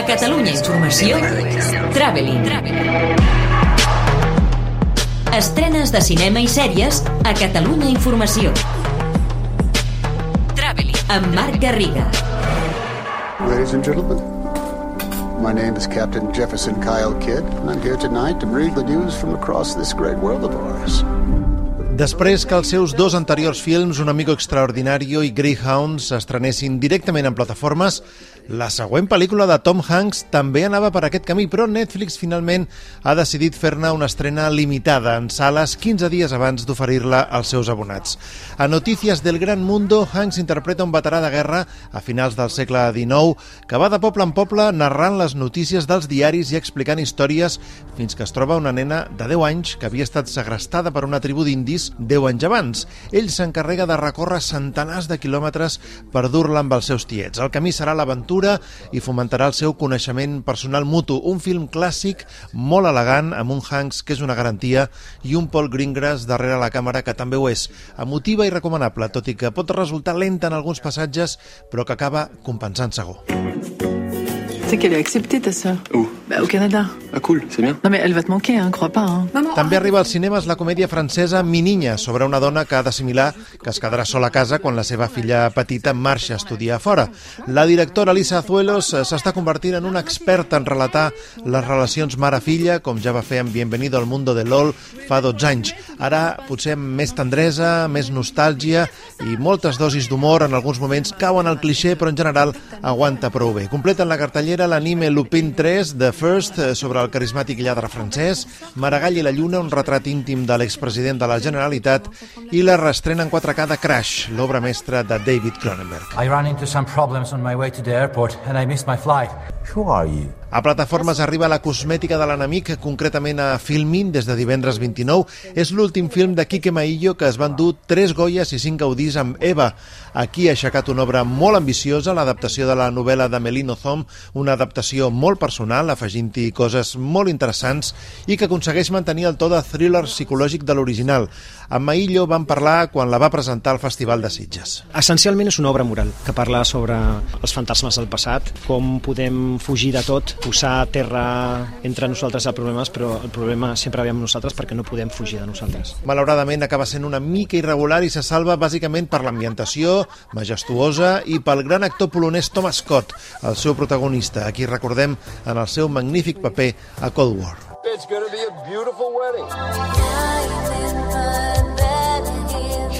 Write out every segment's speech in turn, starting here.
A Catalunya Informació, Traveling. Estrenes de cinema i sèries a Catalunya Informació. Traveling. Amb Marc Garriga. Ladies and gentlemen, my name is Captain Jefferson Kyle Kidd, and I'm here tonight to read the news from across this great world of ours. Després que els seus dos anteriors films, Un amigo extraordinario i Greyhound, s'estrenessin directament en plataformes, la següent pel·lícula de Tom Hanks també anava per aquest camí, però Netflix finalment ha decidit fer-ne una estrena limitada en sales 15 dies abans d'oferir-la als seus abonats. A Notícies del Gran Mundo, Hanks interpreta un veterà de guerra a finals del segle XIX que va de poble en poble narrant les notícies dels diaris i explicant històries fins que es troba una nena de 10 anys que havia estat segrestada per una tribu d'indis 10 anys abans. Ell s'encarrega de recórrer centenars de quilòmetres per dur-la amb els seus tiets. El camí serà l'aventura i fomentarà el seu coneixement personal mutu. Un film clàssic, molt elegant, amb un Hanks que és una garantia i un Paul Greengrass darrere la càmera que també ho és. Emotiva i recomanable, tot i que pot resultar lenta en alguns passatges, però que acaba compensant segur. C'est qu'elle a accepté ta sœur. Où au Canada. Ah cool, c'est bien. Non mais elle va te manquer, hein, crois pas. Hein. També arriba als cinemes la comèdia francesa Mininya, sobre una dona que ha d'assimilar que es quedarà sola a casa quan la seva filla petita marxa a estudiar a fora. La directora Lisa Azuelos eh, s'està convertint en una experta en relatar les relacions mare-filla, com ja va fer en Bienvenido al mundo de LOL fa 12 anys. Ara potser amb més tendresa, més nostàlgia i moltes dosis d'humor, en alguns moments cauen al cliché, però en general aguanta prou bé. Completen la cartellera l'anime Lupin 3, The First, eh, sobre el carismàtic lladre francès, Maragall i la Lluna, un retrat íntim de l'expresident de la Generalitat, i la restrena en 4K de Crash, l'obra mestra de David Cronenberg. I ran into some problems on my way to the airport and I missed my flight. Who are you? A plataformes arriba la cosmètica de l'enemic, concretament a Filmin, des de divendres 29. És l'últim film de Quique Maillo que es van dur 3 Goyes i 5 Gaudís amb Eva. Aquí ha aixecat una obra molt ambiciosa, l'adaptació de la novel·la de Melino Thom, una adaptació molt personal, afegint-hi coses molt interessants i que aconsegueix mantenir el to de thriller psicològic de l'original. Amb Maillo van parlar quan la va presentar al Festival de Sitges. Essencialment és una obra moral que parla sobre els fantasmes del passat, com podem fugir de tot, posar a terra entre nosaltres els problemes, però el problema sempre ve amb nosaltres perquè no podem fugir de nosaltres. Malauradament acaba sent una mica irregular i se salva bàsicament per l'ambientació majestuosa i pel gran actor polonès Thomas Scott, el seu protagonista, a qui recordem en el seu magnífic paper a Cold War. It's gonna be a beautiful wedding.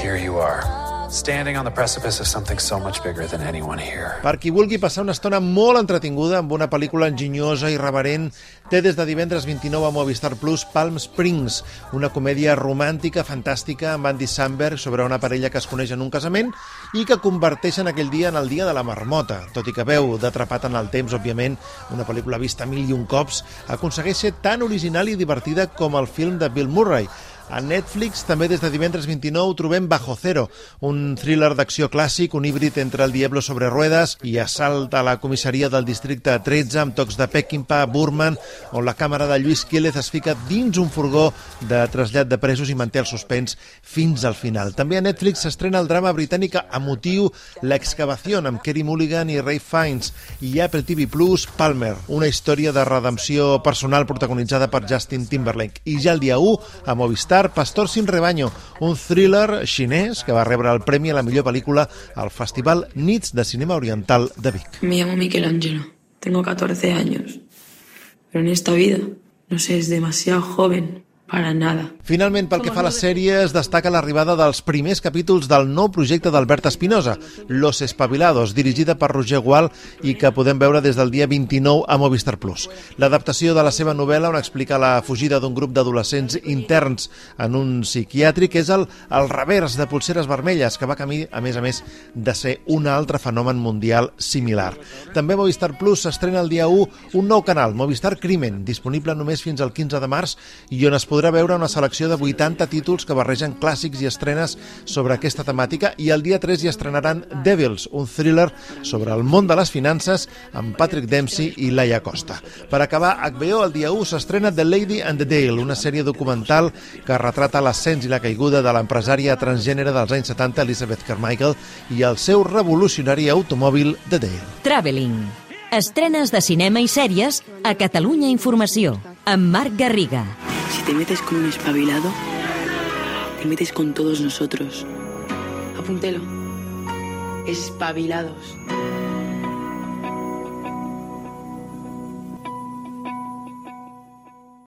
Here you are, standing on the precipice of something so much bigger than anyone here. Per qui vulgui passar una estona molt entretinguda amb una pel·lícula enginyosa i reverent, té des de divendres 29 a Movistar Plus Palm Springs, una comèdia romàntica fantàstica amb Andy Samberg sobre una parella que es coneix en un casament i que converteixen aquell dia en el dia de la marmota. Tot i que veu d'atrapat en el temps, òbviament, una pel·lícula vista mil i un cops, aconsegueix ser tan original i divertida com el film de Bill Murray, a Netflix, també des de divendres 29, trobem Bajo Cero, un thriller d'acció clàssic, un híbrid entre el Diablo sobre ruedes i assalt a la comissaria del districte 13 amb tocs de Peckinpah, Burman, on la càmera de Lluís Quílez es fica dins un furgó de trasllat de presos i manté el suspens fins al final. També a Netflix s'estrena el drama britànic emotiu L'excavació amb Kerry Mulligan i Ray Fiennes i Apple TV Plus Palmer, una història de redempció personal protagonitzada per Justin Timberlake. I ja el dia 1 a Movistar Pastor sin rebaño, un thriller xinès que va rebre el premi a la millor pel·lícula al Festival Nits de Cinema Oriental de Vic. Me llamo Michelangelo, tengo 14 años, pero en esta vida no sé, es demasiado joven para nada. Finalment, pel que fa a les sèries, destaca l'arribada dels primers capítols del nou projecte d'Albert Espinosa, Los Espabilados, dirigida per Roger Gual i que podem veure des del dia 29 a Movistar Plus. L'adaptació de la seva novel·la on explica la fugida d'un grup d'adolescents interns en un psiquiàtric és el, el revers de Pulseres Vermelles, que va camí, a més a més, de ser un altre fenomen mundial similar. També Movistar Plus s'estrena el dia 1 un nou canal, Movistar Crimen, disponible només fins al 15 de març i on es podrà veure una selecció de 80 títols que barregen clàssics i estrenes sobre aquesta temàtica i el dia 3 hi estrenaran Devils, un thriller sobre el món de les finances amb Patrick Dempsey i Laia Costa. Per acabar, HBO el dia 1 s'estrena The Lady and the Dale, una sèrie documental que retrata l'ascens i la caiguda de l'empresària transgènere dels anys 70 Elizabeth Carmichael i el seu revolucionari automòbil The Dale. Traveling. Estrenes de cinema i sèries a Catalunya Informació, amb Marc Garriga. Si te metes con un espabilado, te metes con todos nosotros. Apúntelo. Espabilados.